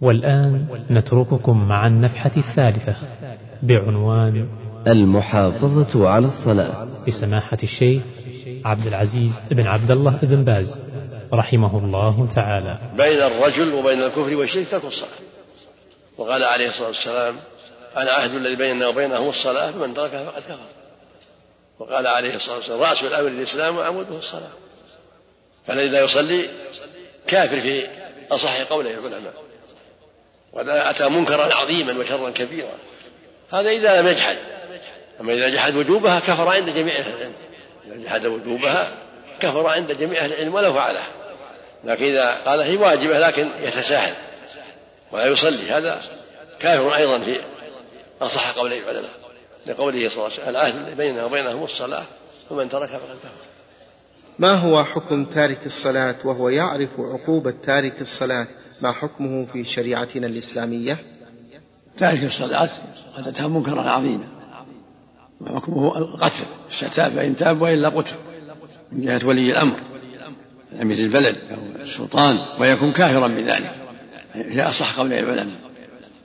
والآن نترككم مع النفحة الثالثة بعنوان المحافظة على الصلاة. لسماحة الشيخ عبد العزيز بن عبد الله بن باز رحمه الله تعالى. بين الرجل وبين الكفر والشرك ترك الصلاة. وقال عليه الصلاة والسلام العهد الذي بيننا وبينهم الصلاة فمن تركها فقد كفر. وقال عليه الصلاة والسلام رأس الأمر الإسلام وعموده الصلاة. فالذي لا يصلي كافر في أصح قوله العلماء. وقد أتى منكرا عظيما وشرا كبيرا. هذا إذا لم يجحد. أما إذا جحد وجوبها كفر عند جميع أهل العلم. إذا جحد وجوبها كفر عند جميع أهل العلم ولو فعلها لكن إذا قال هي واجبة لكن يتساهل ولا يصلي. هذا كافر أيضا في أصح قولي العلماء لقوله صلى الله عليه وسلم العهد بيننا وبينهم الصلاة ومن تركها فقد كفر. ما هو حكم تارك الصلاة وهو يعرف عقوبة تارك الصلاة؟ ما حكمه في شريعتنا الإسلامية؟ تارك الصلاة قد أتى منكرا عظيما. وحكمه القتل؟ الشتاب فإن تاب وإلا قتل. من جهة ولي الأمر أمير البلد أو السلطان ويكون كافرا بذلك. هي أصح قول العلماء.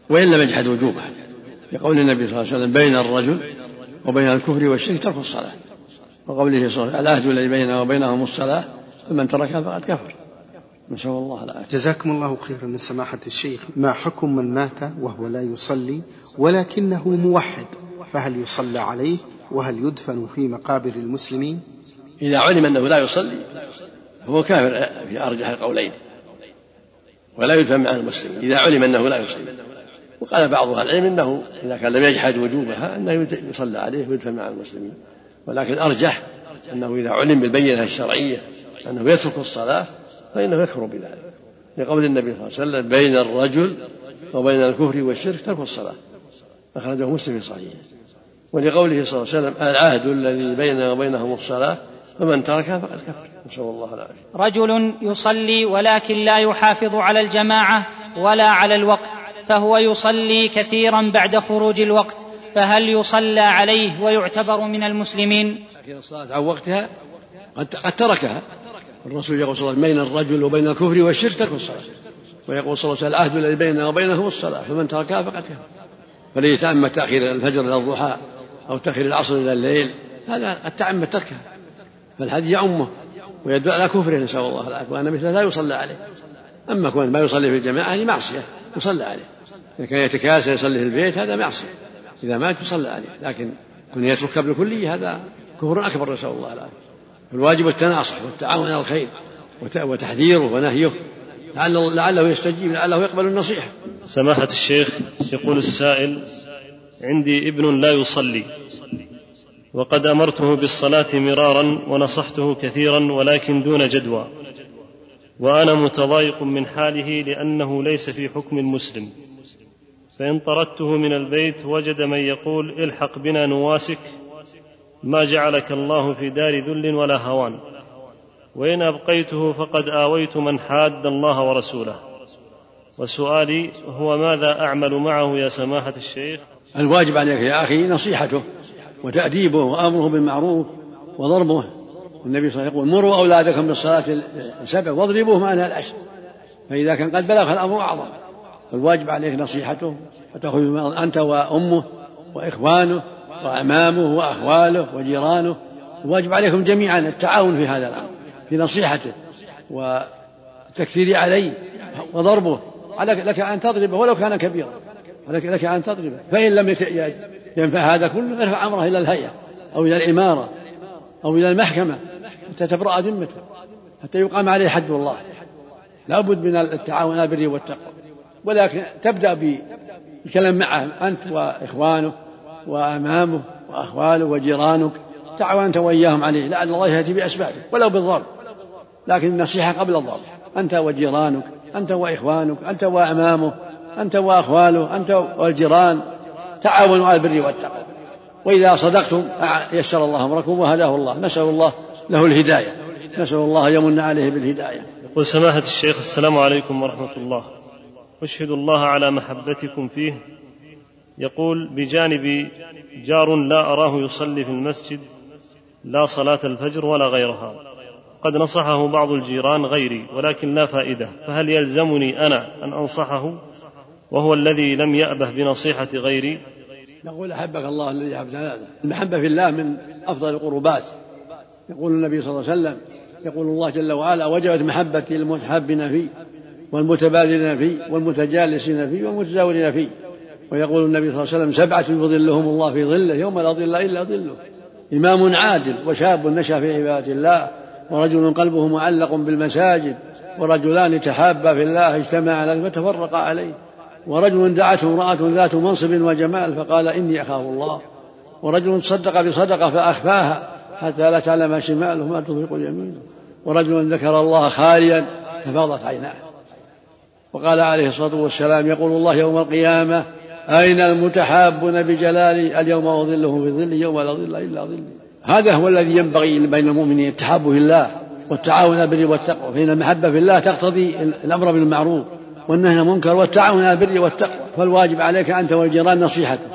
وإن لم يجحد وجوبه. لقول النبي صلى الله عليه وسلم بين الرجل وبين الكفر والشرك ترك الصلاة. وقوله صلى الله عليه وسلم العهد الذي بيننا وبينهم الصلاة فمن تركها فقد كفر. نسأل الله العافية. جزاكم الله خيرا من سماحة الشيخ. ما حكم من مات وهو لا يصلي ولكنه موحد فهل يصلى عليه؟ وهل يدفن في مقابر المسلمين؟ إذا علم أنه لا يصلي فهو كافر في أرجح القولين ولا يدفن مع المسلمين إذا علم أنه لا يصلي. وقال بعض أهل العلم أنه إذا كان لم يجحد وجوبها أنه يصلى عليه ويدفن مع المسلمين. ولكن أرجح أنه إذا علم بالبينة الشرعية أنه يترك الصلاة فإنه يكفر بذلك. لقول النبي صلى الله عليه وسلم بين الرجل وبين الكفر والشرك ترك الصلاة. أخرجه مسلم في صحيحه. ولقوله صلى الله عليه وسلم العهد الذي بيننا وبينهم الصلاة فمن تركها فقد كفر. نسأل الله العافية. رجل يصلي ولكن لا يحافظ على الجماعة ولا على الوقت فهو يصلي كثيرا بعد خروج الوقت. فهل يصلى عليه ويعتبر من المسلمين؟ لكن الصلاة عن وقتها قد, تركها. الرسول يقول صلى الله عليه وسلم بين الرجل وبين الكفر والشرك ترك الصلاة. ويقول صلى الله عليه وسلم العهد الذي بيننا وبينهم الصلاة. فمن تركها فقد كفر. فليس تعمد تأخير الفجر إلى الضحى أو تأخير العصر إلى الليل هذا قد تعمد تركها. فالحديث يعمه ويدل على كفره نسأل الله العافية. وأن مثله لا يصلى عليه. أما كون ما يصلي في الجماعة هذه معصية. يصلى عليه. إذا كان يتكاسل يصلي في البيت هذا معصية. إذا مات يصلى عليه. لكن كن يترك بالكلية هذا كفر أكبر نسأل الله العافية. الواجب التناصح والتعاون على الخير وتحذيره ونهيه. لعله, يستجيب لعله يقبل النصيحة. سماحة الشيخ يقول السائل عندي ابن لا يصلي وقد أمرته بالصلاة مرارا ونصحته كثيرا ولكن دون جدوى وأنا متضايق من حاله لأنه ليس في حكم المسلم. فإن طردته من البيت وجد من يقول الحق بنا نواسك ما جعلك الله في دار ذل ولا هوان. وإن أبقيته فقد آويت من حاد الله ورسوله. وسؤالي هو ماذا أعمل معه يا سماحة الشيخ؟ الواجب عليك يا أخي نصيحته وتأديبه وأمره بالمعروف وضربه. النبي صلى الله عليه وسلم يقول مروا أولادكم بالصلاة السبع واضربوهم عنها العشر. فإذا كان قد بلغ الأمر أعظم. الواجب عليك نصيحته وتأخذ أنت وأمه وإخوانه وأعمامه وأخواله وجيرانه. الواجب عليكم جميعا التعاون في هذا الأمر في نصيحته والتكثير عليه وضربه. لك أن تضربه ولو كان كبيرا. لك أن تضربه. فإن لم ينفع هذا كله ارفع أمره إلى الهيئة أو إلى الإمارة أو إلى المحكمة حتى تبرأ ذمته حتى يقام عليه حد الله. لا بد من التعاون على البر والتقوى. ولكن تبدأ بالكلام معه أنت وإخوانه وأمامه وأخواله وجيرانك. تعاون أنت وإياهم عليه لعل الله يأتي بأسبابه ولو بالضرب. لكن النصيحة قبل الضرب. أنت وجيرانك أنت وإخوانك أنت وأمامه أنت وأخواله أنت والجيران. تعاونوا على البر والتقوى. وإذا صدقتم يسر الله أمركم وهداه الله. نسأل الله له الهداية. نسأل الله يمن عليه بالهداية. يقول سماحة الشيخ السلام عليكم ورحمة الله. أشهد الله على محبتكم فيه. يقول بجانبي جار لا أراه يصلي في المسجد لا صلاة الفجر ولا غيرها. قد نصحه بعض الجيران غيري ولكن لا فائدة. فهل يلزمني أنا أن أنصحه؟ وهو الذي لم يأبه بنصيحة غيري. نقول أحبك الله الذي أحببتنا المحبة في الله من أفضل القربات. يقول النبي صلى الله عليه وسلم يقول الله جل وعلا وجبت محبتي للمتحابين فيه والمتبادلين فيه والمتجالسين فيه والمتزاورين فيه ويقول النبي صلى الله عليه وسلم سبعة يظلهم الله في ظله يوم لا ظل إلا ظله. إمام عادل وشاب نشأ في عبادة الله ورجل قلبه معلق بالمساجد ورجلان تحابا في الله اجتمعا عليه وتفرقا عليه. ورجل دعته امرأة ذات منصب وجمال فقال إني أخاف الله. ورجل صدق بصدقة فأخفاها حتى لا تعلم شماله ما تنفق يمينه ورجل ذكر الله خاليا ففاضت عيناه. وقال عليه الصلاة والسلام يقول الله يوم القيامة أين المتحابون بجلالي اليوم أظلهم في ظلي يوم لا ظل إلا ظلي هذا هو الذي ينبغي بين المؤمنين التحاب في الله والتعاون على البر والتقوى. فإن المحبة في الله تقتضي الأمر بالمعروف والنهي عن المنكر والتعاون على البر والتقوى. فالواجب عليك أنت والجيران نصيحته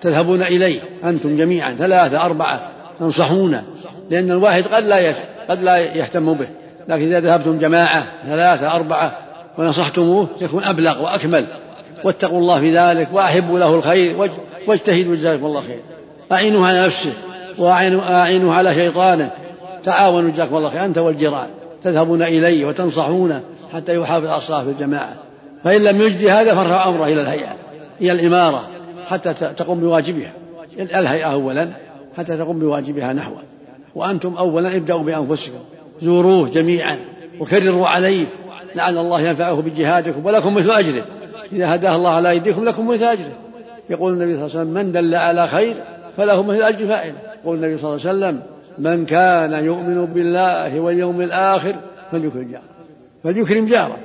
تذهبون إليه أنتم جميعا ثلاثة أربعة تنصحونه لأن الواحد قد لا. قد لا يهتم به. لكن إذا ذهبتم جماعة ثلاثة أربعة ونصحتموه يكون أبلغ وأكمل. واتقوا الله في ذلك وأحبوا له الخير واجتهدوا جزاكم الله خير. أعينوه على نفسه وأعينوه على شيطانه. تعاونوا جزاكم الله خير. أنت والجيران. تذهبون إليه وتنصحونه حتى يحافظ على الصلاة في الجماعة. فإن لم يجد هذا فارفع أمره إلى الهيئة إلى الإمارة حتى تقوم بواجبها. الهيئة أولا حتى تقوم بواجبها نحوه. وأنتم أولا ابدأوا بأنفسكم. زوروه جميعا وكرروا عليه لعل الله ينفعه بجهادكم ولكم مثل أجره. إذا هداه الله على أيديكم لكم مثل أجره. يقول النبي صلى الله عليه وسلم من دل على خير فله مثل أجر فاعله. يقول النبي صلى الله عليه وسلم من كان يؤمن بالله واليوم الآخر فليكرم جاره فليكرم جاره.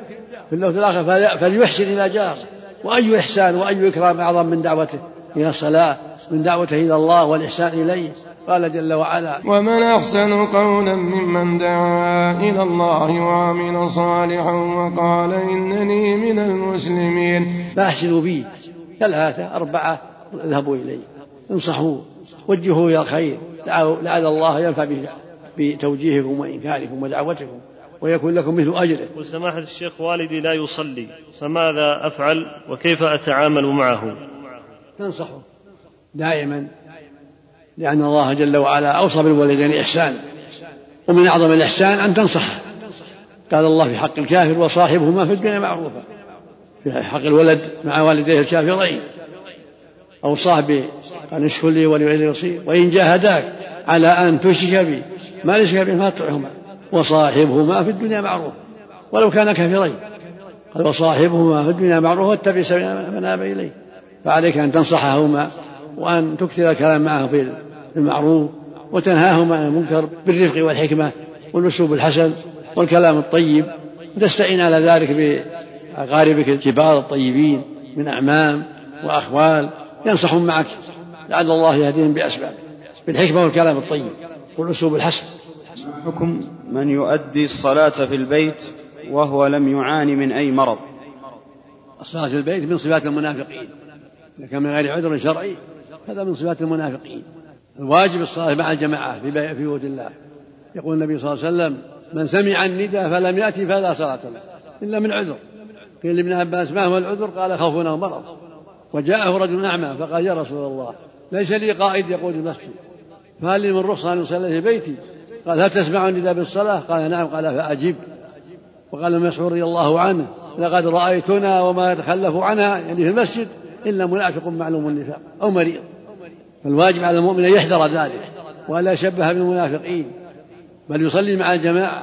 في اللوث الآخر فليحسن إلى جاره. وأي إحسان وأي إكرام أعظم من دعوته إلى الصلاة من دعوته إلى الله والإحسان إليه. قال جل وعلا ومن أحسن قولا ممن دعا إلى الله وعمل صالحا وقال إنني من المسلمين. فأحسنوا به ثلاثة أربعة. اذهبوا إليه انصحوا. وجهوا إلى الخير. لعل الله ينفع بتوجيهكم وإنكاركم ودعوتكم ويكون لكم مثل أجره. وسماحة الشيخ والدي لا يصلي. فماذا أفعل وكيف أتعامل معه؟ تنصحه. دائما لأن الله جل وعلا أوصى بالوالدين إحسانا. ومن أعظم الإحسان أن تنصحه. قال الله في حق الكافر وصاحبهما في الدنيا معروفا. في حق الولد مع والديه الكافرين. أوصاه قال اشكر لي ولوالدي يصير وإن جاهداك على أن تشرك بي ما ليس به فلا تطعهما وصاحبهما في الدنيا معروف ولو كان كافرين. قال وصاحبهما في الدنيا معروف واتبع سبيل من إليه. فعليك أن تنصحهما. وأن تكثر الكلام معه في المعروف وتنهاهما عن المنكر بالرفق والحكمة والأسلوب الحسن والكلام الطيب. وتستعين على ذلك بأقاربك الكبار الطيبين من أعمام وأخوال ينصحون معك لعل الله يهديهم بأسباب بالحكمة والكلام الطيب والأسلوب الحسن. حكم من يؤدي الصلاة في البيت وهو لم يعاني من أي مرض؟ الصلاة في البيت من صفات المنافقين إذا كان من غير عذر شرعي. هذا من صفات المنافقين. الواجب الصلاة مع الجماعة في بيوت الله. يقول النبي صلى الله عليه وسلم من سمع النداء فلم يأتي فلا صلاة له. إلا من عذر. قيل لابن عباس ما هو العذر؟ قال خوفنا ومرض. وجاءه رجل أعمى فقال يا رسول الله ليس لي قائد يقود المسجد. فهل لي من رخصة أن أصلي في بيتي؟ قال هل تسمع النداء بالصلاة؟ قال نعم. قال فأجب وقال مسعود رضي الله عنه لقد رأيتنا وما يتخلف عنها يعني في المسجد إلا منافق معلوم النفاق أو مريض. فالواجب على المؤمن أن يحذر ذلك وألا يشبه بالمنافقين بل يصلي مع الجماعة.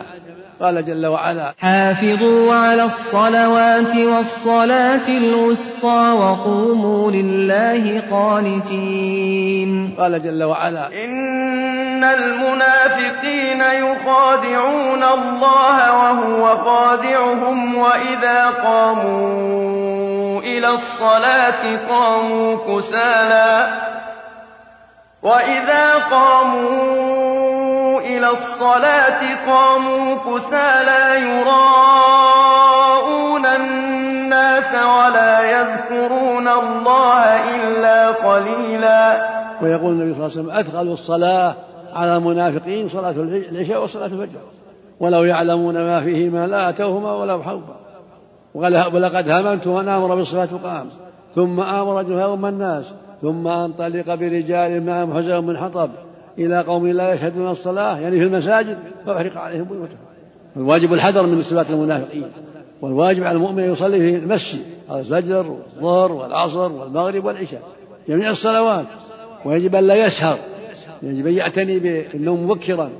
قال جل وعلا حافظوا على الصلوات والصلاة الوسطى وقوموا لله قانتين. قال جل وعلا إن المنافقين يخادعون الله وهو خادعهم وإذا قاموا إلى الصلاة قاموا كسالى. وإذا قاموا إلى الصلاة قاموا كسالى يراءون الناس ولا يذكرون الله إلا قليلا ويقول النبي صلى الله عليه وسلم أثقل الصلاة على المنافقين صلاة العشاء وصلاة الفجر ولو يعلمون ما فيهما لا أتوهما ولو حوبا ولقد هممت أن آمر بالصلاة فقام ثم آمر أن الناس ثم أنطلق برجال معهم حزم من حطب إلى قوم لا يشهدون الصلاة يعني في المساجد فأحرق عليهم بيوتهم. الواجب الحذر من صلاة المنافقين. والواجب على المؤمن أن يصلي في المسجد الفجر والظهر والعصر والمغرب والعشاء جميع الصلوات. ويجب أن لا يسهر. يجب أن يعتني بالنوم مبكرا.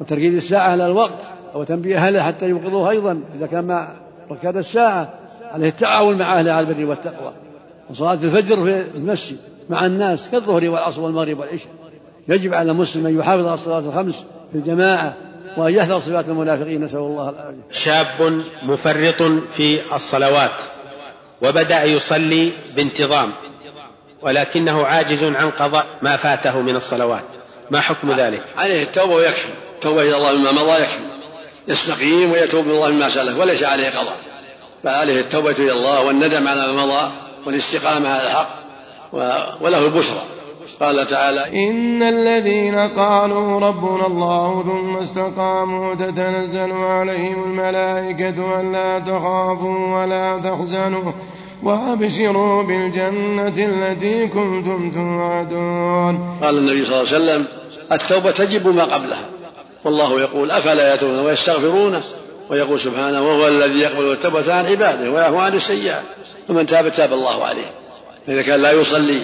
وتركيز الساعة على الوقت وتنبيه أهله حتى يوقظوه أيضا إذا كان مع ركاد الساعة. عليه التعاون مع أهله على البر والتقوى. وصلاة الفجر في المسجد. مع الناس كالظهر والعصر والمغرب والعشاء. يجب على المسلم أن يحافظ على الصلاة الخمس في الجماعة وأن يحذر صفات المنافقين. نسأل الله العافية. شاب مفرط في الصلوات وبدأ يصلي بانتظام ولكنه عاجز عن قضاء ما فاته من الصلوات. ما حكم ذلك؟ عليه التوبة ويكفي. التوبة إلى الله مما مضى يكفي. يستقيم ويتوب من الله مما سلف وليس عليه قضاء. فعليه التوبة إلى الله والندم على ما مضى والاستقامة على الحق. وله البشرى. قال تعالى إن الذين قالوا ربنا الله ثم استقاموا تتنزل عليهم الملائكة ألا تخافوا ولا تحزنوا وأبشروا بالجنة التي كنتم توعدون. قال النبي صلى الله عليه وسلم التوبة تجب ما قبلها. والله يقول أفلا يتوبون ويستغفرونه ويقول سبحانه وهو الذي يقبل التوبة عن عباده ويعفو عن السيئات. فمن تاب تاب الله عليه. إذا كان لا يصلي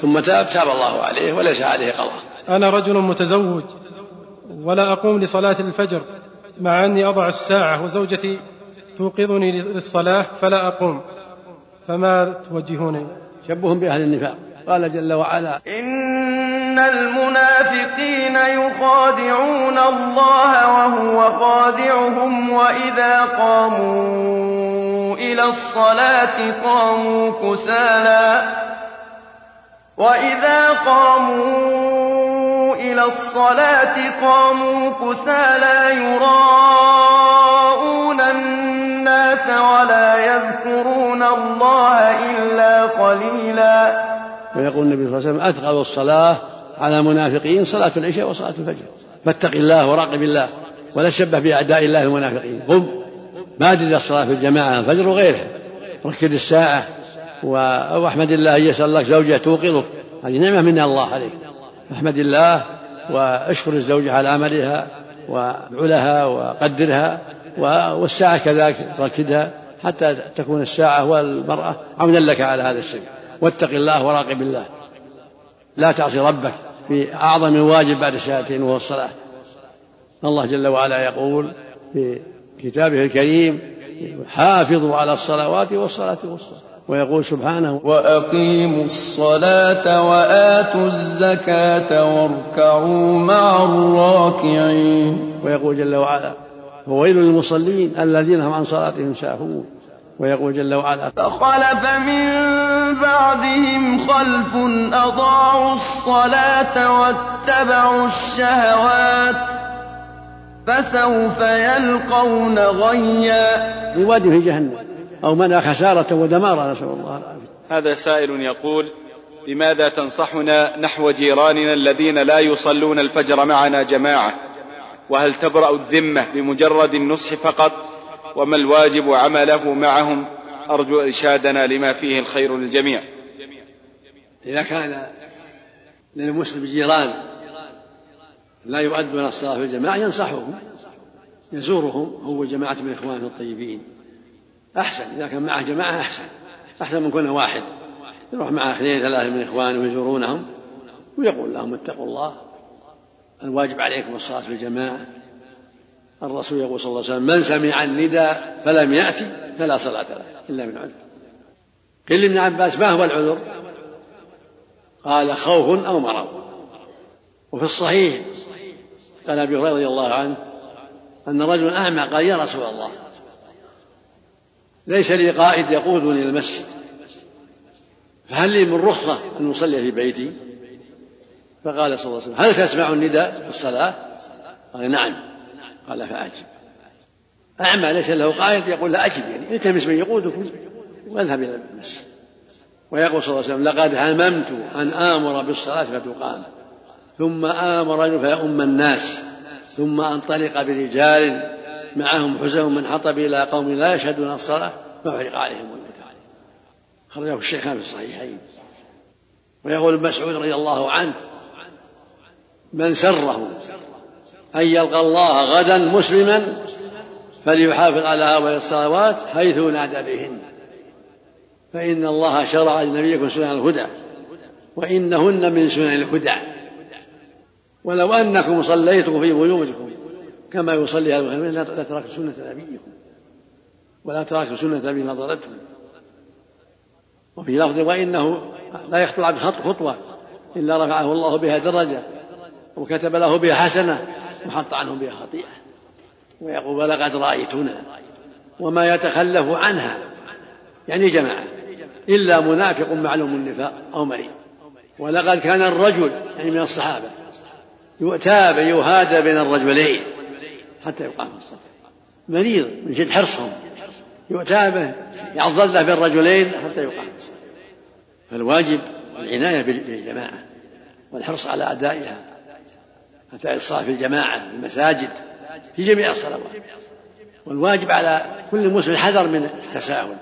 ثم تاب تاب الله عليه وليس عليه قضاء. أنا رجل متزوج ولا أقوم لصلاة الفجر مع أني أضع الساعة وزوجتي توقظني للصلاة فلا أقوم. فما توجهوني؟ شبهم بأهل النفاق. قال جل وعلا إن المنافقين يخادعون الله وهو خادعهم وإذا قاموا إلى الصلاة قاموا كسالى وإذا قاموا إلى الصلاة قاموا كسالى يراءون الناس ولا يذكرون الله إلا قليلا. ويقول النبي صلى الله عليه وسلم أثقل الصلاة على المنافقين صلاة العشاء وصلاة الفجر. فاتق الله وراقب الله ولا تشبه بأعداء الله المنافقين. قم بادر الصلاة في الجماعة الفجر وغيرها. ركد الساعة واحمد الله أن يسأل لك زوجة توقظك هذه نعمة من الله عليك. أحمد الله وأشكر الزوجه على عملها وادعو لها وقدرها والساعة كذلك ركدها حتى تكون الساعة والمرأة عونا لك على هذا الشيء. واتق الله وراقب الله لا تعصي ربك في أعظم الواجب بعد الشهادتين وهو الصلاه الله جل وعلا يقول في كتابه الكريم حافظوا على الصلوات والصلاة والصلاة. ويقول سبحانه وأقيموا الصلاة وآتوا الزكاة واركعوا مع الراكعين. ويقول جل وعلا وويل للمصلين الذين هم عن صلاتهم ساهون. ويقول جل وعلا فخلف من بعدهم خلف أضاعوا الصلاة واتبعوا الشهوات. فسوف يلقون غيا. في واد في جهنم. أو منع خسارة ودمارا نسأل الله العافية. هذا سائل يقول بماذا تنصحنا نحو جيراننا الذين لا يصلون الفجر معنا جماعة؟ وهل تبرأ الذمة بمجرد النصح فقط؟ وما الواجب عمله معهم؟ أرجو إرشادنا لما فيه الخير للجميع. إذا كان للمسلم جيران لا يؤدون الصلاة في الجماعة ينصحهم يزورهم هو جماعة من إخوانه الطيبين. أحسن إذا كان معه جماعة أحسن أحسن من كونه واحد. يروح معه اثنين ثلاثة من إخوانه ويزورونهم ويقول لهم اتقوا الله الواجب عليكم الصلاة في الجماعة. الرسول يقول صلى الله عليه وسلم من سمع النداء فلم يأتي فلا صلاة له إلا من عذر. قيل لابن عباس ما هو العذر؟ قال خوف أو مرض. وفي الصحيح قال أبي هريرة رضي الله عنه أن رجلا أعمى قال يا رسول الله ليس لي قائد يقودني إلى المسجد فهل لي من رخصة أن أصلي في بيتي؟ فقال صلى الله عليه وسلم هل تسمع النداء في الصلاة؟ قال نعم. قال فأجب. أعمى ليس له قائد يقول لا أجب يعني التمس من يقودكم واذهب إلى المسجد. ويقول صلى الله عليه وسلم لقد هممت أن آمر بالصلاة فتقام. ثم آمر رجل فيؤم الناس ثم أنطلق برجال معهم حزم من حطب إلى قوم لا يشهدون الصلاة ما أحرق عليهم الموتى خرجه الشيخان في الصحيحين. ويقول ابن مسعود رضي الله عنه من سره أن يلقى الله غدا مسلما فليحافظ على هؤلاء الصلوات حيث نادى بهن. فإن الله شرع لنبيكم سنن الهدى وإنهن من سنن الهدى. ولو أنكم صليتم في بيوتكم كما يصلي هذا المسلمين لتركت سنة نبيكم ولا تركت سنة نبي نظرتهم وفي لفظ وإنه لا يخطو العبد خطوة إلا رفعه الله بها درجة وكتب له بها حسنة وحط عنه بها خطيئة ويقول ولقد رأيتنا وما يتخلف عنها. يعني جماعة إلا منافق معلوم النفاق أو مريض. ولقد كان الرجل يعني من الصحابة يؤتى يهادى بين الرجلين حتى يقام الصف مريض من جد حرصهم. يؤتى به يعضل له بين الرجلين حتى يقام الصف فالواجب العناية بالجماعة والحرص على أدائها أداء الصلاة في الجماعة في المساجد في جميع الصلوات. والواجب على كل مسلم الحذر من التساهل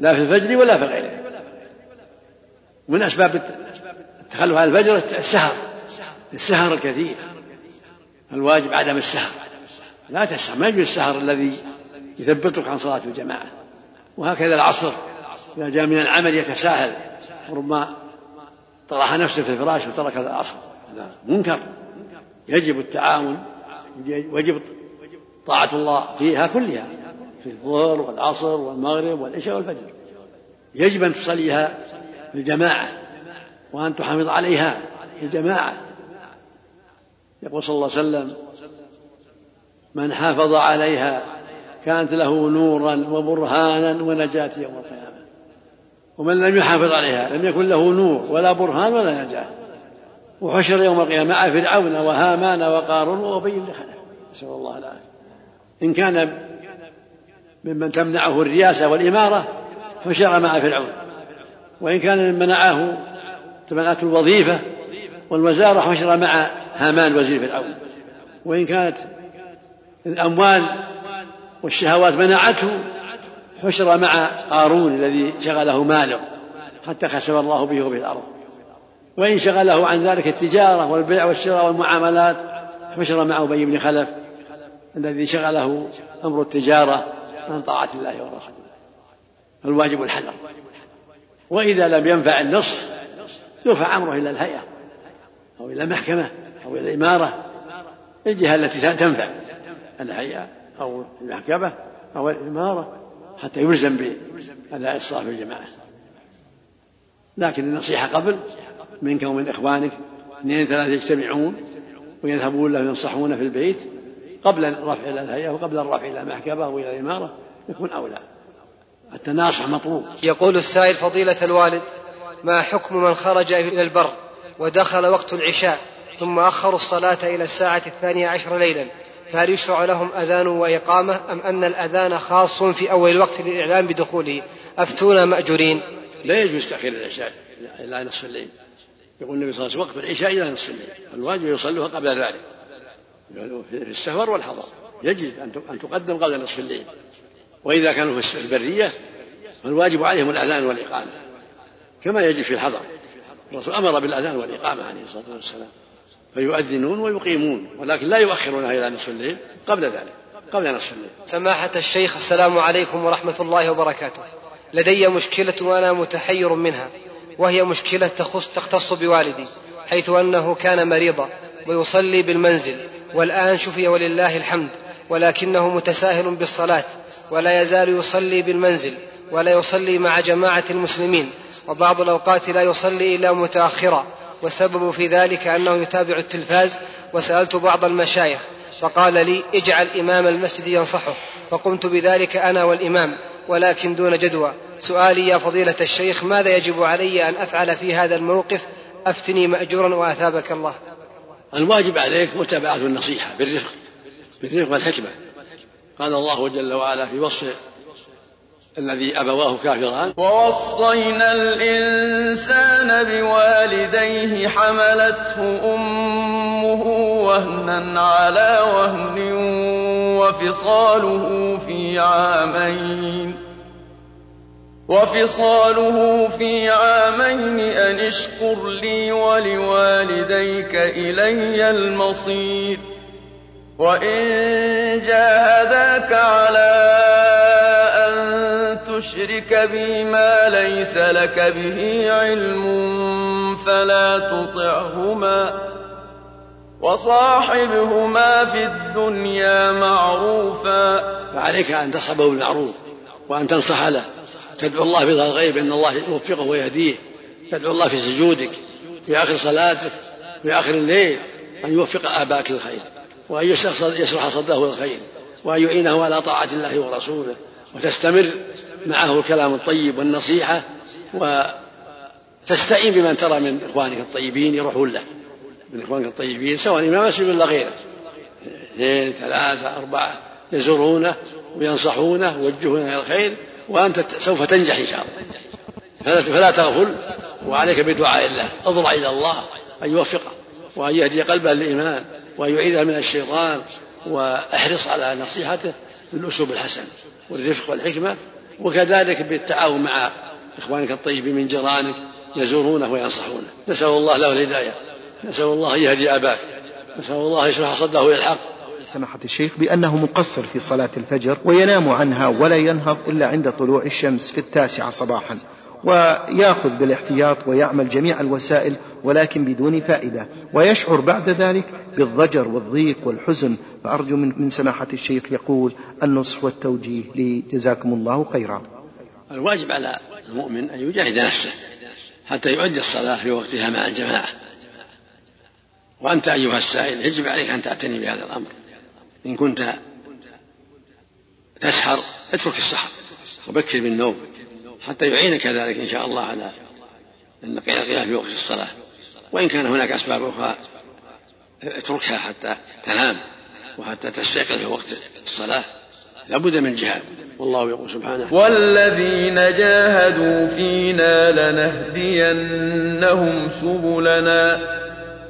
لا في الفجر ولا في غيره. من أسباب التخلف عن الفجر السهر. السهر الكثير. الواجب عدم السهر. لا تسهر. ما يجوز السهر الذي يثبتك عن صلاة الجماعة. وهكذا العصر. إذا جاء من العمل يتساهل. ربما طرح نفسه في الفراش وترك العصر. هذا منكر. يجب التعاون. ويجب طاعة الله فيها كلها. في الظهر والعصر والمغرب والعشاء والفجر. يجب أن تصليها في الجماعة. وأن تحافظ عليها في الجماعة. يقول صلى الله عليه وسلم من حافظ عليها كانت له نورا وبرهانا ونجاة يوم القيامة. ومن لم يحافظ عليها لم يكن له نور ولا برهان ولا نجاة. وحشر يوم القيامة مع فرعون وهامان وقارون وأبي بن خلف نسأل الله العافية. إن كان ممن تمنعه الرياسة والإمارة حشر مع فرعون. وإن كان من منعه تمنعته الوظيفة والوزارة حشر مع هامان وزير فرعون وإن كانت الأموال والشهوات منعته حشر مع قارون الذي شغله ماله حتى خسف الله به وبه الأرض. وإن شغله عن ذلك التجارة والبيع والشراء والمعاملات حشر مع أبي بن خلف الذي شغله أمر التجارة عن طاعة الله ورسوله. فالواجب الحذر. وإذا لم ينفع النصح يرفع أمره إلى الهيئة أو إلى المحكمة. أو إلى الإمارة الجهة التي تنفع. الهيئة أو المحكمة أو الإمارة حتى يلزم بأداء الصلاة في الجماعة لكن النصيحة قبل منك ومن إخوانك اثنين ثلاثة يجتمعون ويذهبون له ينصحون في البيت قبل الرفع إلى الهيئة وقبل الرفع إلى المحكمة وإلى الإمارة يكون أولى. التناصح مطلوب. يقول السائل فضيلة الوالد ما حكم من خرج إلى البر ودخل وقت العشاء؟ ثم أخروا الصلاة إلى الساعة الثانية عشر ليلا. فهل يشرع لهم أذان وإقامة أم أن الأذان خاص في أول الوقت للإعلام بدخوله أفتونا مأجورين؟ لا يجوز تأخير العشاء إلى نصف الليل. يقول النبي صلى الله عليه وسلم وقت العشاء إلى نصف الليل. الواجب يصلوها قبل ذلك. في السفر والحضر. يجب أن تقدم قبل نصف الليل. وإذا كانوا في البرية فالواجب عليهم الأذان والإقامة. كما يجب في الحضر. الرسول أمر بالأذان والإقامة عليه الصلاة والسلام. فيؤذنون ويقيمون ولكن لا يؤخرونها إلى نصف الليل قبل ذلك قبل نصف الليل. سماحة الشيخ السلام عليكم ورحمة الله وبركاته. لدي مشكلة وأنا متحير منها وهي مشكلة تخص تختص بوالدي حيث أنه كان مريضا ويصلي بالمنزل والآن شفي ولله الحمد ولكنه متساهل بالصلاة ولا يزال يصلي بالمنزل ولا يصلي مع جماعة المسلمين وبعض الأوقات لا يصلي إلا متأخرا. والسبب في ذلك أنه يتابع التلفاز وسألت بعض المشايخ فقال لي اجعل إمام المسجد ينصحه. فقمت بذلك أنا والإمام ولكن دون جدوى. سؤالي يا فضيلة الشيخ ماذا يجب علي أن أفعل في هذا الموقف؟ أفتني مأجورا وأثابك الله. الواجب عليك متابعة النصيحة بالرفق بالرفق والحكمة. قال الله جل وعلا في وصف الذي أبواه كافران ووصينا الإنسان بوالديه حملته أمه وهنا على وهن وفصاله في عامين. وفصاله في عامين أن اشكر لي ولوالديك إلي المصير. وإن جاهداك على تشرك بي ما ليس لك به علم فلا تطعهما وصاحبهما في الدنيا معروفا فعليك أن تصحبه بالمعروف وأن تنصح له. تدعو الله في الغيب أن الله يوفقه ويهديه. تدعو الله في سجودك في آخر صلاتك في آخر الليل أن يوفق آباك للخير وأن يشرح صدره للخير وأن يعينه على طاعة الله ورسوله وتستمر معه الكلام الطيب والنصيحة وتستعين بمن ترى من إخوانك الطيبين يروحون له من إخوانك الطيبين سواء إمام مسجد ولا غيره. اثنين ثلاثة أربعة يزورونه وينصحونه ويوجهونه إلى الخير وأنت سوف تنجح إن شاء الله. فلا تغفل وعليك بدعاء الله. اضرع إلى الله أن يوفقه وأن يهدي قلبه للإيمان وأن يعيذه من الشيطان وأحرص على نصيحته بالأسلوب الحسن والرفق والحكمة. وكذلك بالتعاون مع إخوانك الطيبين من جيرانك يزورونه وينصحونه. نسأل الله له الهداية. نسأل الله يهدي أباك. نسأل الله يشرح صدره إلى الحق. سماحة الشيخ بأنه مقصر في صلاة الفجر وينام عنها ولا ينهض إلا عند طلوع الشمس في التاسعة صباحا. ويأخذ بالاحتياط ويعمل جميع الوسائل ولكن بدون فائدة. ويشعر بعد ذلك بالضجر والضيق والحزن. فأرجو من, سماحة الشيخ يقول النصح والتوجيه لجزاكم الله خيرا. الواجب على المؤمن أن يجاهد نفسه حتى يؤدي الصلاة في وقتها مع الجماعة. وأنت أيها السائل يجب عليك أن تعتني بهذا الأمر. إن كنت تسحر اترك السحر وبكر بالنوم حتى يعينك ذلك إن شاء الله على القيام في وقت الصلاة. وإن كان هناك أسباب أخرى اتركها حتى تنام وحتى تستيقظ في وقت الصلاة. لابد من جهاد. والله يقول سبحانه والذين جاهدوا فينا لنهدينهم سبلنا.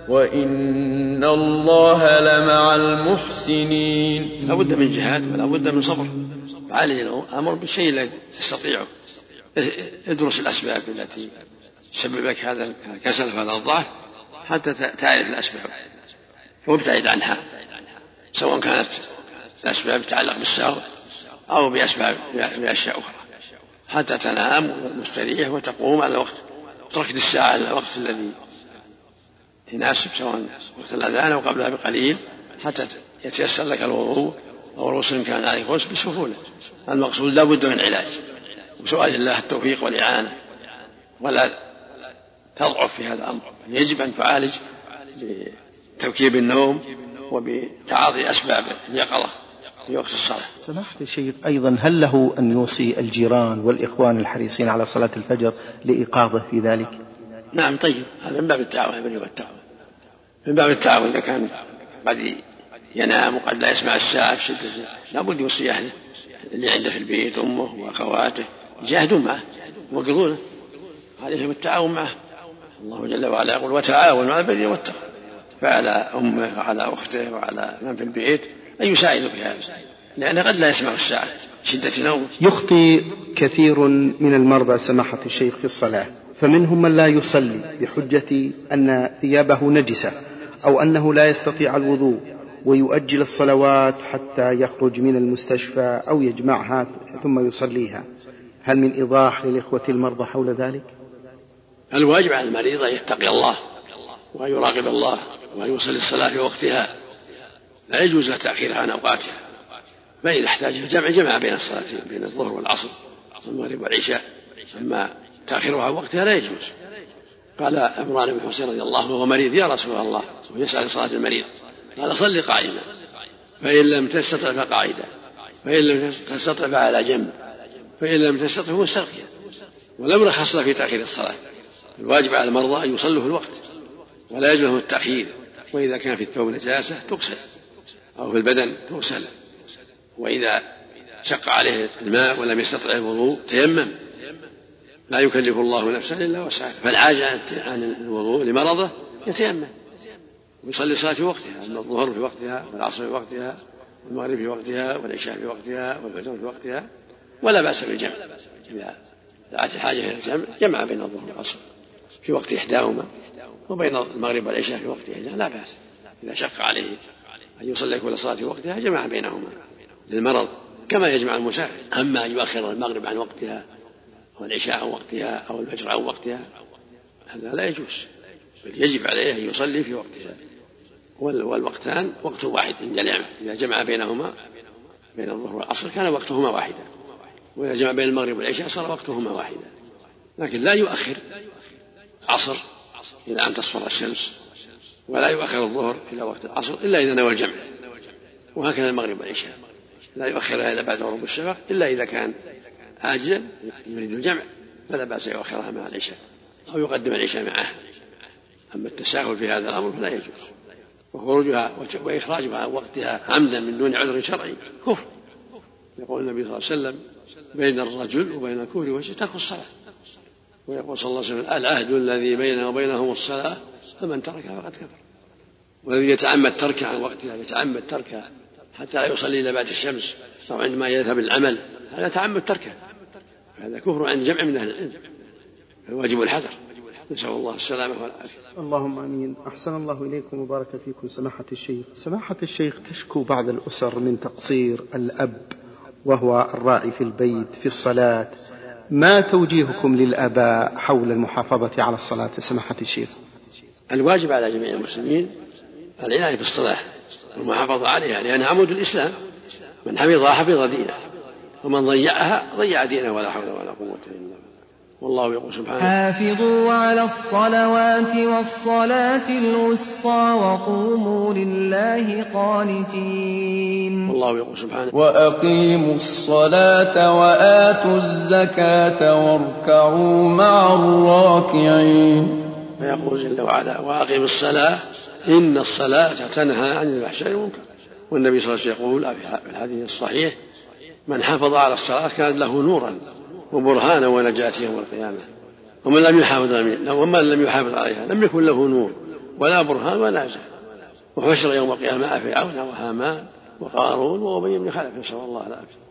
وإن الله لمع المحسنين. لا بد من جهاد ولا بد من صبر. عالج الأمر بالشيء الذي تستطيعه ادرس الأسباب التي تسبب لك هذا الكسل وهذا الضعف حتى تعرف الأسباب. وابتعد عنها. سواء كانت الأسباب تتعلق بالسهر أو بأسباب بأشياء أخرى. حتى تنام مستريح وتقوم على الوقت تركت الساعة على الوقت الذي يناسب سواء وقت الأذان أو قبلها بقليل حتى يتيسر لك الوضوء أو الغسل كان عليك غسل بسهولة. المقصود لا بد من علاج. وسؤال الله التوفيق والإعانة. ولا تضعف في هذا الأمر. يجب أن تعالج بتوكيب النوم وبتعاطي أسباب اليقظة في وقت الصلاة. سماحة الشيخ أيضا هل له أن يوصي الجيران والإخوان الحريصين على صلاة الفجر لإيقاظه في ذلك؟ نعم طيب. هذا من باب التعاون من باب التعاون من باب التعاون إذا كان قد ينام وقد لا يسمع الساعة في شدة لابد يوصي أهله اللي عنده في البيت أمه وأخواته. يجاهدون معه يوقظونه عليهم التعاون معه. الله جل وعلا يقول وتعاونوا على البر والتقوى. فعلى أمه وعلى أخته وعلى من في البيت أن يساعدوا في هذا لأنه قد لا يسمع الساعة شدة نومه يخطي كثير من المرضى سماحة الشيخ في الصلاة فمنهم من لا يصلي بحجة أن ثيابه نجسة. أو أنه لا يستطيع الوضوء ويؤجل الصلوات حتى يخرج من المستشفى أو يجمعها ثم يصليها. هل من إيضاح للإخوة المرضى حول ذلك؟ الواجب على المريض أن يتقي الله وأن يراقب الله وأن يصلي الصلاة في وقتها. لا يجوز له تأخيرها عن أوقاتها. فإذا احتاج الجمع جمع بين الصلاتين بين الظهر والعصر والمغرب والعشاء. أما تأخيرها عن وقتها لا يجوز. قال عمران بن حسين رضي الله عنه وهو مريض. يا رسول الله ويسأل صلاة المريض. قال صل قائما فإن لم تستطع فقاعدا فإن لم تستطع فعلى جنب فإن لم تستطع فمستلقيا ولم رخص له في تأخير الصلاة الواجب على المرضى أن يصلوا في الوقت ولا يجوز لهم التأخير وإذا كان في الثوب نجاسة تغسل أو في البدن تغسل وإذا شق عليه الماء ولم يستطع الوضوء تيمم. لا يكلف الله نفسا إلا وسعها. فالعاجز عن الوضوء لمرضه يتيمم. ويصلي الصلاة في وقتها الظهر في وقتها والعصر في وقتها والمغرب في وقتها والعشاء في وقتها والفجر في وقتها ولا بأس بالجمع. إذا دعت الحاجة إلى الجمع جمع بين الظهر والعصر في وقت إحداهما وبين المغرب والعشاء في وقت إحداهما لا بأس. إذا شق عليه أن يصلي كل صلاة في وقتها جمع بينهما للمرض كما يجمع المسافر. أما أن يؤخر المغرب عن وقتها أو العشاء عن وقتها أو الفجر عن وقتها. هذا لا يجوز بل يجب عليه أن يصلي في وقتها والوقتان وقت واحد. إن جمع إذا جمع بينهما بين الظهر والعصر كان وقتهما واحدا. وإذا جمع بين المغرب والعشاء صار وقتهما واحدا. لكن لا يؤخر العصر إلى أن تصفر الشمس ولا يؤخر الظهر إلى وقت العصر إلا إذا نوى الجمع. وهكذا المغرب والعشاء. لا يؤخرها إلا بعد غروب الشفق إلا إذا كان عاجزا يريد الجمع فلا بأس يؤخرها مع العشاء أو يقدم العشاء معه. أما التساهل في هذا الأمر فلا يجوز وخروجها وإخراجها عن وقتها عمدا من دون عذر شرعي كفر. يقول النبي صلى الله عليه وسلم بين الرجل وبين الكفر والشرك ترك الصلاة. ويقول صلى الله عليه وسلم العهد الذي بيننا وبينهم الصلاة فمن تركها فقد كفر. والذي يتعمد تركها عن وقتها يتعمد تركها حتى لا يصلي إلا بعد الشمس أو عندما يذهب العمل هذا تعمد تركه هذا كفر عند جمع من أهل العلم. الواجب الحذر. نسأل الله السلامة والعافية. اللهم آمين. أحسن الله إليكم وبارك فيكم. سماحة الشيخ. سماحة الشيخ تشكو بعض الأسر من تقصير الأب وهو الراعي في البيت في الصلاة. ما توجيهكم للأباء حول المحافظة على الصلاة؟ سماحة الشيخ. الواجب على جميع المسلمين العناية بالصلاة والمحافظة عليها لأنها عمود الإسلام. من حفظها حفظ دينه. ومن ضيعها ضيع دينه ولا حول ولا قوة إلا بالله. والله يقول سبحانه حافظوا على الصلوات والصلاة الوسطى وقوموا لله قانتين. والله يقول سبحانه وأقيموا الصلاة وآتوا الزكاة واركعوا مع الراكعين. فيقول جل وعلا وأقيموا الصلاة إن الصلاة تنهى عن الفحشاء والمنكر. والنبي صلى الله عليه وسلم يقول في الحديث الصحيح؟ من حافظ على الصلاة كانت له نورا وبرهانا ونجاة يوم القيامة ومن لم يحافظ ومن لم يحافظ عليها لم يكن له نور ولا برهان ولا زاد وحشر يوم القيامة مع فرعون وهامان وقارون وأبي بن خلف نسأل الله العافية.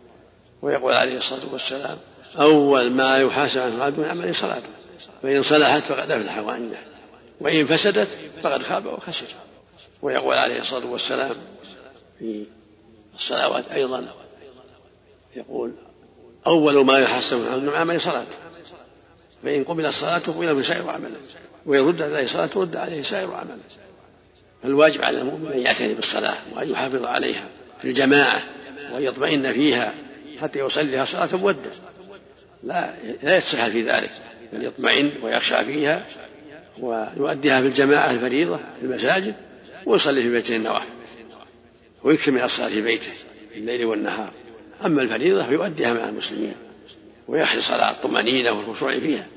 ويقول عليه الصلاة والسلام أول ما يحاسب عنه العبد من عمل صلاته فإن صلحت فقد أفلح وأنجح وإن فسدت فقد خاب وخسر. ويقول عليه الصلاة والسلام في الصلوات أيضا يقول أول ما يحسن من عمل صلاة. فإن قبل صلاته قبل من سائر عمله. وإن رد عليه صلاة رد عليه سائر عمله. فالواجب على المؤمن أن يعتني بالصلاة وأن يحافظ عليها. في الجماعة وأن يطمئن فيها حتى يصليها صلاة مودة. لا لا يتسهل في ذلك. بل يطمئن ويخشى فيها ويؤديها في الجماعة الفريضة في المساجد ويصلي في بيته النوافل ويكثر من الصلاة في بيته في الليل والنهار. أما الفريضة فيؤديها مع المسلمين ويحرص على الطمأنينة والخشوع فيها.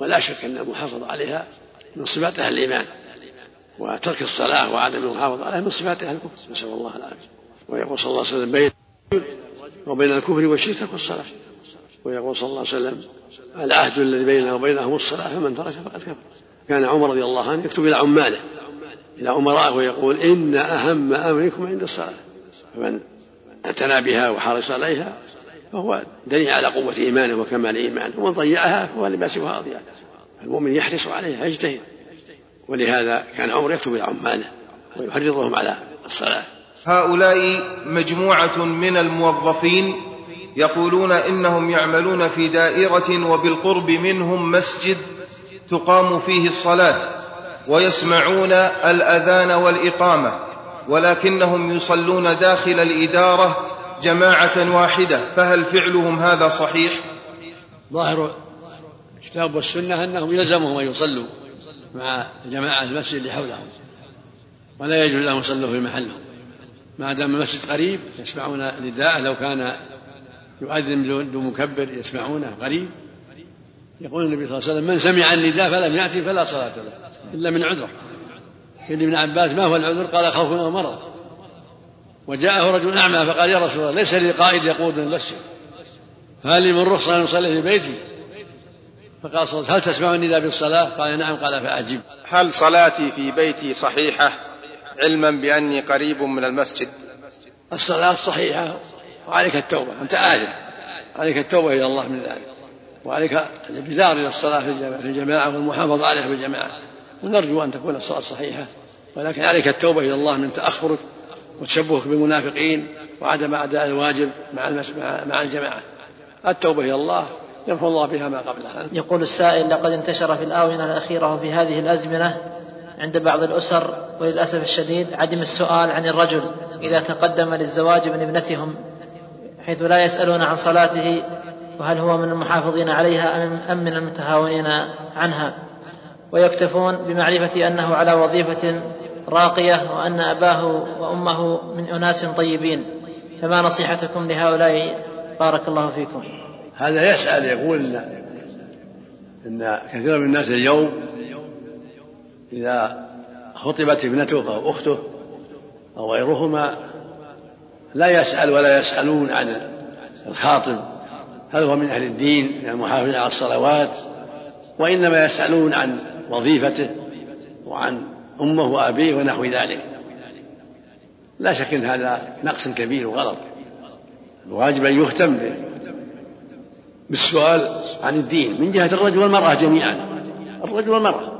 ولا شك أن المحافظة عليها من صفات أهل الإيمان وترك الصلاة وعدم المحافظة عليها من صفات أهل الكفر. نسأل الله العافية. ويقول صلى الله عليه وسلم بين وبين الكفر والشرك ترك الصلاة ويقول صلى الله عليه وسلم العهد الذي بيننا وبينهم الصلاة فمن ترك فقد كفر. كان عمر رضي الله عنه يكتب إلى عماله إلى أمرائه ويقول إن أهم أمركم عند الصلاة. فمن اعتنى بها وحرص عليها فهو دليل على قوة إيمانه وكمال إيمانه ومن ضيعها فهو لما سواها أضيع. المؤمن يحرص عليها يجتهد. ولهذا كان عمر يكتب إلى عماله ويحرضهم على الصلاة. هؤلاء مجموعة من الموظفين يقولون إنهم يعملون في دائرة وبالقرب منهم مسجد تقام فيه الصلاة ويسمعون الأذان والإقامة. ولكنهم يصلون داخل الإدارة جماعة واحدة فهل فعلهم هذا صحيح؟ ظاهر الكتاب والسنة أنهم يلزمهم أن يصلوا مع جماعة المسجد اللي حولهم ولا يجوز لهم يصلوا في محلهم. ما دام المسجد قريب يسمعون نداءه لو كان يؤذن بدون مكبر يسمعونه قريب. يقول النبي صلى الله عليه وسلم من سمع النداء فلم يأتي فلا صلاة له إلا من عذر قيل ابن عباس ما هو العذر؟ قال خوف أو مرض وجاءه رجل أعمى فقال يا رسول الله ليس لي قائد يقود من المسجد فهل لي من رخصة أن أصلي في بيتي؟ فقال صلى هل تسمع النداء بالصلاة؟ قال نعم قال فاجب هل صلاتي في بيتي صحيحة؟ علما بأني قريب من المسجد. الصلاة صحيحة وعليك التوبة أنت آثم عليك التوبة إلى الله من ذلك. وعليك الابتدار إلى الصلاة في الجماعة والمحافظة عليها بالجماعة ونرجو أن تكون الصلاة صحيحة. ولكن عليك التوبة إلى الله من تأخرك وتشبهك بالمنافقين وعدم أداء الواجب مع مع الجماعة. التوبة إلى الله يمحو الله بها ما قبلها. يقول السائل لقد انتشر في الآونة الأخيرة وفي هذه الأزمنة عند بعض الأسر وللأسف الشديد عدم السؤال عن الرجل إذا تقدم للزواج من ابنتهم حيث لا يسألون عن صلاته وهل هو من المحافظين عليها أم من المتهاونين عنها. ويكتفون بمعرفة أنه على وظيفة راقية وأن أباه وأمه من أناس طيبين. فما نصيحتكم لهؤلاء؟ بارك الله فيكم. هذا يسأل يقول إن, إن كثير من الناس اليوم إذا خطبت ابنته أو أخته أو غيرهما لا يسأل ولا يسألون عن الخاطب. هل هو من أهل الدين من المحافظين على الصلوات؟ وإنما يسألون عن وظيفته وعن أمه وأبيه ونحو ذلك. لا شك أن هذا نقص كبير وغلط. الواجب أن يهتم بالسؤال عن الدين. من جهة الرجل والمرأة جميعا. الرجل والمرأة.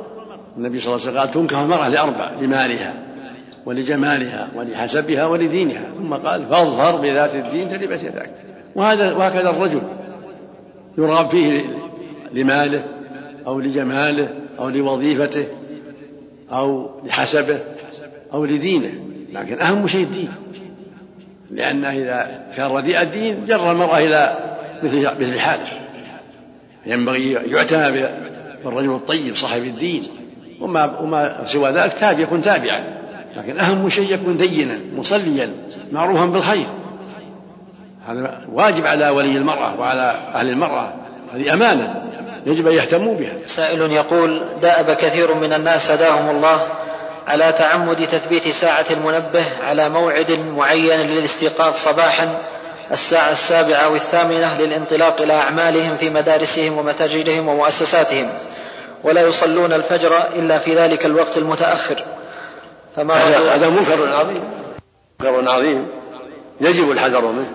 النبي صلى الله عليه وسلم قال تنكح المرأة لأربع لمالها ولجمالها ولحسبها ولدينها. ثم قال فاظهر بذات الدين تلبس يداك. وهذا وهكذا الرجل يرغب فيه لماله أو لجماله أو لوظيفته أو لحسبه أو لدينه. لكن أهم شيء الدين. لأنه إذا كان رديء الدين جر المرأة إلى مثل مثل حاله ينبغي يعتنى بالرجل الطيب صاحب الدين. وما وما سوى ذلك تابع يكون تابعا. لكن أهم شيء يكون دينا مصليا معروفا بالخير. هذا واجب على ولي المرأة وعلى أهل المرأة. هذه أمانة. يجب أن يهتموا بها. سائل يقول دأب كثير من الناس هداهم الله على تعمد تثبيت ساعة المنبه على موعد معين للاستيقاظ صباحا الساعة السابعة أو الثامنة للانطلاق إلى أعمالهم في مدارسهم ومتاجرهم ومؤسساتهم ولا يصلون الفجر إلا في ذلك الوقت المتأخر. فما هذا, هذا منكر عظيم. منكر عظيم. يجب الحذر منه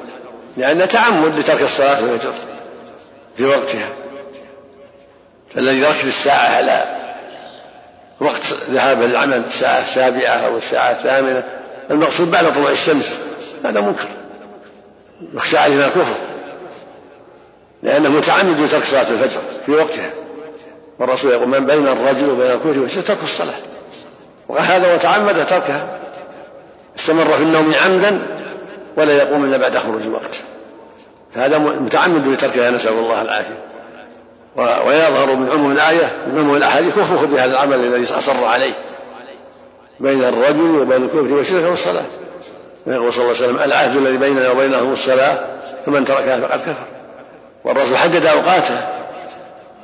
لأن تعمد لترك الصلاة الفجر في وقتها. فالذي يركز الساعة على وقت ذهاب العمل الساعة السابعة أو الساعة الثامنة المقصود بعد طلوع الشمس. هذا منكر. يخشى عليه من الكفر. لأنه متعمد لترك صلاة الفجر في وقتها. والرسول يقول من بين الرجل وبين الكفر والشرك ترك الصلاة. وهذا وتعمد تركها. استمر في النوم عمدا ولا يقوم إلا بعد خروج الوقت. فهذا متعمد لتركها نسأل الله العافية. ويظهر من عموم الآية من عموم الأحاديث كفره بهذا العمل الذي أصر عليه بين الرجل وبين الكفر والشرك والصلاة. يقول صلى الله عليه وسلم العهد الذي بيننا وبينهم الصلاة فمن تركها فقد كفر. والرسول حدد أوقاتها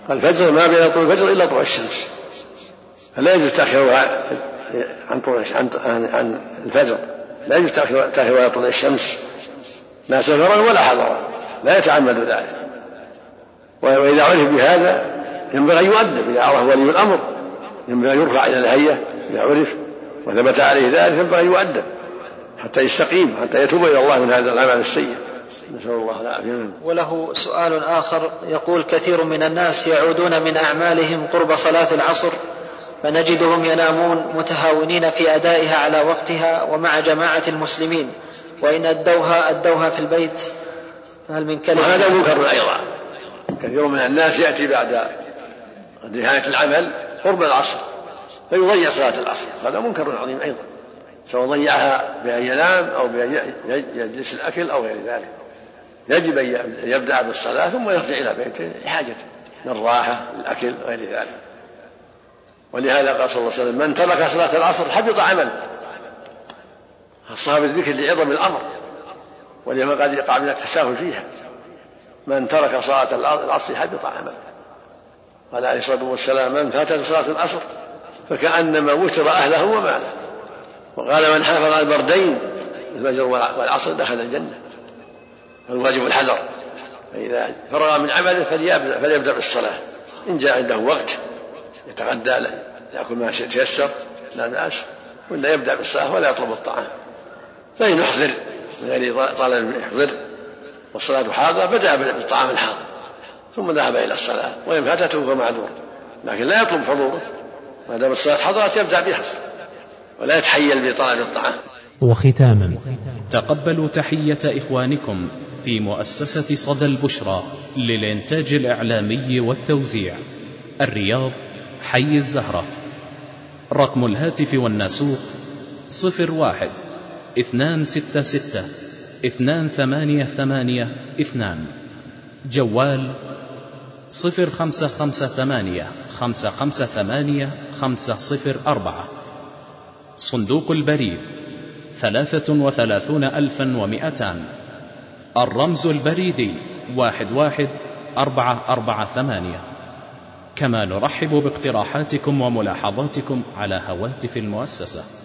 الفجر ما بين طلوع الفجر إلا طلوع الشمس. فلا يجوز تأخيرها عن طلوع عن عن الفجر. لا يجوز تأخيرها عن طلوع الشمس. لا سفرا ولا حضرا. لا يتعمد ذلك. وإذا عرف بهذا ينبغي أن يؤدب. إذا عرف ولي الأمر ينبغي أن يرفع إلى الهيئة. إذا عرف وثبت عليه ذلك ينبغي أن يؤدب حتى يستقيم حتى يتوب إلى الله من هذا العمل السيء. نسأل الله العافية. وله سؤال آخر يقول كثير من الناس يعودون من أعمالهم قرب صلاة العصر فنجدهم ينامون متهاونين في أدائها على وقتها ومع جماعة المسلمين. وإن أدوها أدوها في البيت فهل من كلمة وهذا منكر أيضا. كثير من الناس يأتي بعد نهاية العمل قرب العصر فيضيع صلاة العصر. هذا منكر عظيم أيضا. سواء ضيعها بأن ينام أو بأن يجلس الأكل أو غير ذلك. يجب أن يبدأ بالصلاة ثم يرجع إلى بيته لحاجته من الراحة الأكل وغير ذلك. ولهذا قال صلى الله عليه وسلم من ترك صلاة العصر حبط عمله. خصها بالذكر لعظم الأمر ولما قد يقع من التساهل فيها. من ترك صلاة العصر حبط عمله قال عليه الصلاة والسلام من فاتته صلاة العصر. فكأنما وتر أهله وماله. وقال من حافظ على البردين الفجر والعصر دخل الجنة. فالواجب الحذر. فإذا فرغ من عمله فليبدأ, فليبدأ بالصلاة. إن جاء عنده وقت يتغدى يأكل ما تيسر لا بأس. ولا يبدأ بالصلاة ولا يطلب الطعام. فإن يحضر من غير طالب يحضر والصلاة حاضرة بدأ بالطعام الحاضر ثم ذهب إلى الصلاة وإن فاتته فمعذور لكن لا يطلب حضوره ما دام الصلاة حضرت يبدأ بها ولا يتحيل بطلب الطعام. وختاما. تقبلوا تحية إخوانكم في مؤسسة صدى البشرى للإنتاج الإعلامي والتوزيع. الرياض حي الزهرة. رقم الهاتف والناسوق صفر واحد اثنان ستة ستة. اثنان ثمانية ثمانية اثنان. جوال صفر خمسة خمسة ثمانية خمسة خمسة ثمانية خمسة صفر أربعة. صندوق البريد ثلاثة وثلاثون ألفا ومئتان. الرمز البريدي واحد واحد أربعة أربعة ثمانية. كما نرحب باقتراحاتكم وملاحظاتكم على هواتف المؤسسة.